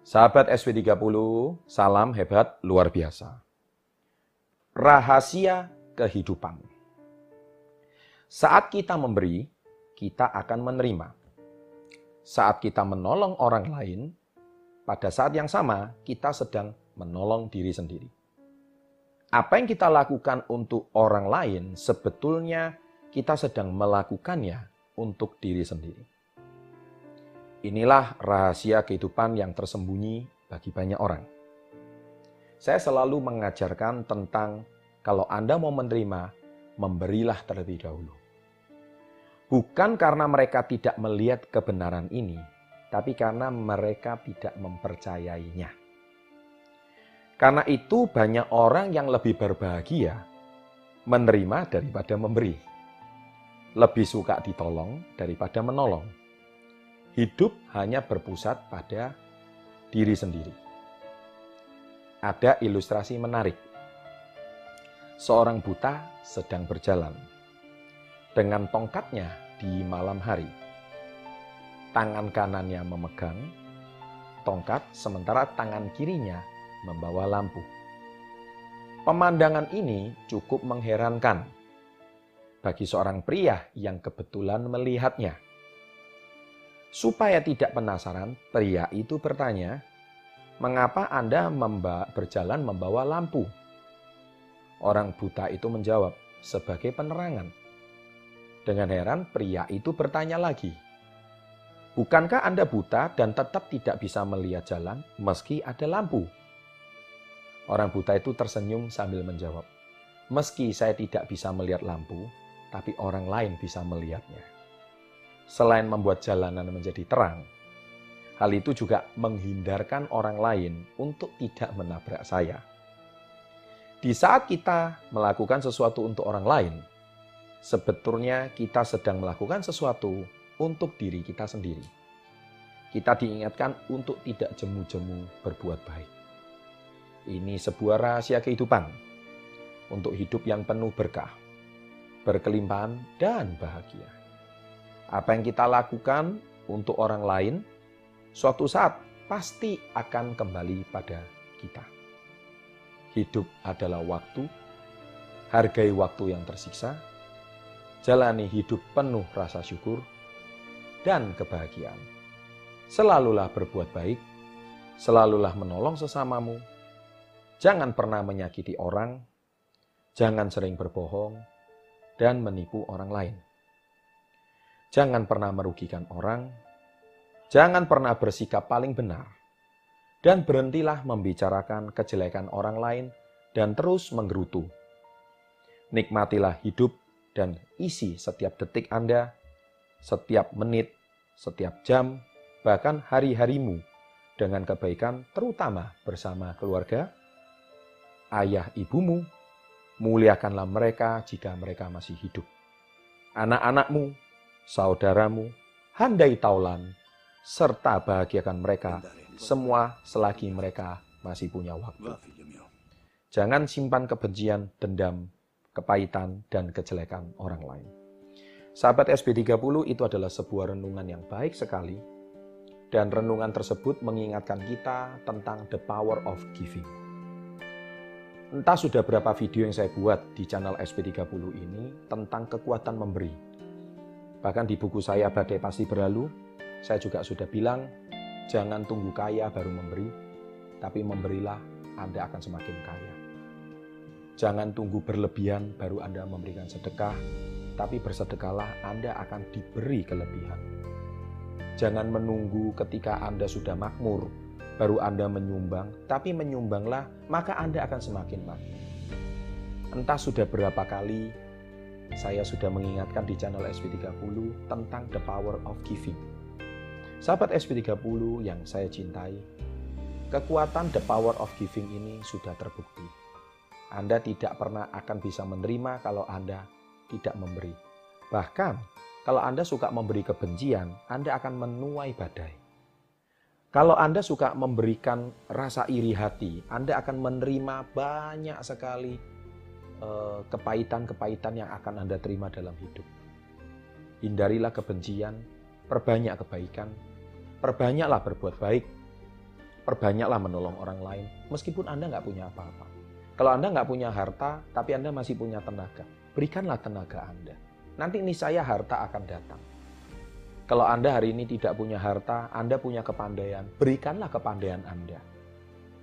Sahabat SP30, salam hebat luar biasa. Rahasia kehidupan. Saat kita memberi, kita akan menerima. Saat kita menolong orang lain, pada saat yang sama kita sedang menolong diri sendiri. Apa yang kita lakukan untuk orang lain, sebetulnya kita sedang melakukannya untuk diri sendiri. Inilah rahasia kehidupan yang tersembunyi bagi banyak orang. Saya selalu mengajarkan tentang kalau Anda mau menerima, memberilah terlebih dahulu. Bukan karena mereka tidak melihat kebenaran ini, tapi karena mereka tidak mempercayainya. Karena itu banyak orang yang lebih berbahagia menerima daripada memberi. Lebih suka ditolong daripada menolong hidup hanya berpusat pada diri sendiri. Ada ilustrasi menarik. Seorang buta sedang berjalan dengan tongkatnya di malam hari. Tangan kanannya memegang tongkat, sementara tangan kirinya membawa lampu. Pemandangan ini cukup mengherankan bagi seorang pria yang kebetulan melihatnya. Supaya tidak penasaran, pria itu bertanya, "Mengapa Anda memba berjalan membawa lampu?" Orang buta itu menjawab, "Sebagai penerangan." Dengan heran, pria itu bertanya lagi, "Bukankah Anda buta dan tetap tidak bisa melihat jalan meski ada lampu?" Orang buta itu tersenyum sambil menjawab, "Meski saya tidak bisa melihat lampu, tapi orang lain bisa melihatnya." Selain membuat jalanan menjadi terang, hal itu juga menghindarkan orang lain untuk tidak menabrak saya. Di saat kita melakukan sesuatu untuk orang lain, sebetulnya kita sedang melakukan sesuatu untuk diri kita sendiri. Kita diingatkan untuk tidak jemu-jemu berbuat baik. Ini sebuah rahasia kehidupan untuk hidup yang penuh berkah, berkelimpahan, dan bahagia. Apa yang kita lakukan untuk orang lain, suatu saat pasti akan kembali pada kita. Hidup adalah waktu, hargai waktu yang tersiksa, jalani hidup penuh rasa syukur dan kebahagiaan. Selalulah berbuat baik, selalulah menolong sesamamu, jangan pernah menyakiti orang, jangan sering berbohong, dan menipu orang lain. Jangan pernah merugikan orang. Jangan pernah bersikap paling benar. Dan berhentilah membicarakan kejelekan orang lain dan terus menggerutu. Nikmatilah hidup dan isi setiap detik Anda, setiap menit, setiap jam, bahkan hari-harimu dengan kebaikan terutama bersama keluarga, ayah ibumu, muliakanlah mereka jika mereka masih hidup. Anak-anakmu, saudaramu, handai taulan, serta bahagiakan mereka semua selagi mereka masih punya waktu. Jangan simpan kebencian, dendam, kepahitan, dan kejelekan orang lain. Sahabat SB30 itu adalah sebuah renungan yang baik sekali dan renungan tersebut mengingatkan kita tentang the power of giving. Entah sudah berapa video yang saya buat di channel SB30 ini tentang kekuatan memberi Bahkan di buku saya Badai Pasti Berlalu, saya juga sudah bilang, jangan tunggu kaya baru memberi, tapi memberilah Anda akan semakin kaya. Jangan tunggu berlebihan baru Anda memberikan sedekah, tapi bersedekahlah Anda akan diberi kelebihan. Jangan menunggu ketika Anda sudah makmur, baru Anda menyumbang, tapi menyumbanglah, maka Anda akan semakin makmur. Entah sudah berapa kali saya sudah mengingatkan di channel SP30 tentang the power of giving. Sahabat SP30 yang saya cintai, kekuatan the power of giving ini sudah terbukti. Anda tidak pernah akan bisa menerima kalau Anda tidak memberi. Bahkan, kalau Anda suka memberi kebencian, Anda akan menuai badai. Kalau Anda suka memberikan rasa iri hati, Anda akan menerima banyak sekali kepahitan-kepahitan yang akan Anda terima dalam hidup. Hindarilah kebencian, perbanyak kebaikan, perbanyaklah berbuat baik. perbanyaklah menolong orang lain, meskipun Anda nggak punya apa-apa. Kalau Anda nggak punya harta, tapi Anda masih punya tenaga, berikanlah tenaga Anda. Nanti saya harta akan datang. Kalau Anda hari ini tidak punya harta, Anda punya kepandaian, berikanlah kepandaian Anda.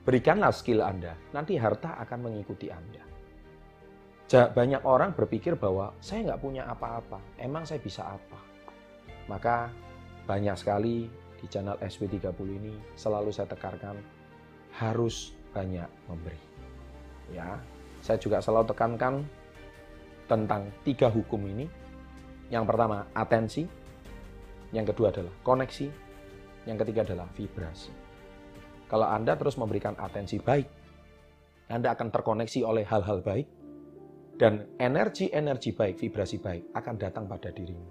Berikanlah skill Anda, nanti harta akan mengikuti Anda. Banyak orang berpikir bahwa saya nggak punya apa-apa, emang saya bisa apa? Maka banyak sekali di channel SW30 ini selalu saya tekankan harus banyak memberi. Ya, saya juga selalu tekankan tentang tiga hukum ini. Yang pertama, atensi. Yang kedua adalah koneksi. Yang ketiga adalah vibrasi. Kalau Anda terus memberikan atensi baik, Anda akan terkoneksi oleh hal-hal baik, dan energi-energi baik, vibrasi baik akan datang pada dirimu.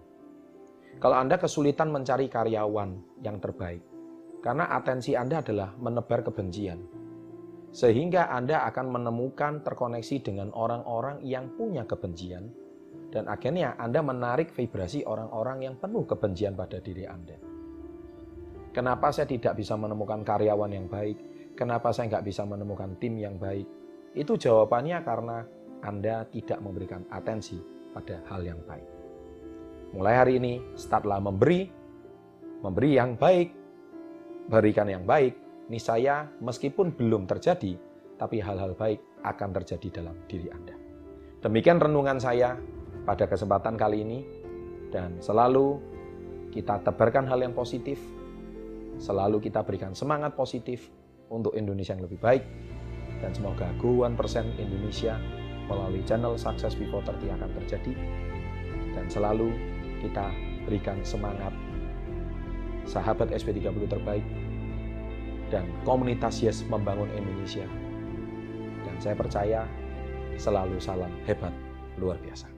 Kalau Anda kesulitan mencari karyawan yang terbaik, karena atensi Anda adalah menebar kebencian, sehingga Anda akan menemukan terkoneksi dengan orang-orang yang punya kebencian, dan akhirnya Anda menarik vibrasi orang-orang yang penuh kebencian pada diri Anda. Kenapa saya tidak bisa menemukan karyawan yang baik? Kenapa saya nggak bisa menemukan tim yang baik? Itu jawabannya karena Anda tidak memberikan atensi pada hal yang baik. Mulai hari ini, startlah memberi, memberi yang baik, berikan yang baik. Niscaya meskipun belum terjadi, tapi hal-hal baik akan terjadi dalam diri Anda. Demikian renungan saya pada kesempatan kali ini, dan selalu kita tebarkan hal yang positif, selalu kita berikan semangat positif untuk Indonesia yang lebih baik, dan semoga Go 1% Indonesia melalui channel Success Before 30 akan terjadi, dan selalu kita berikan semangat sahabat SP30 terbaik dan komunitas Yes membangun Indonesia. Dan saya percaya selalu salam hebat luar biasa.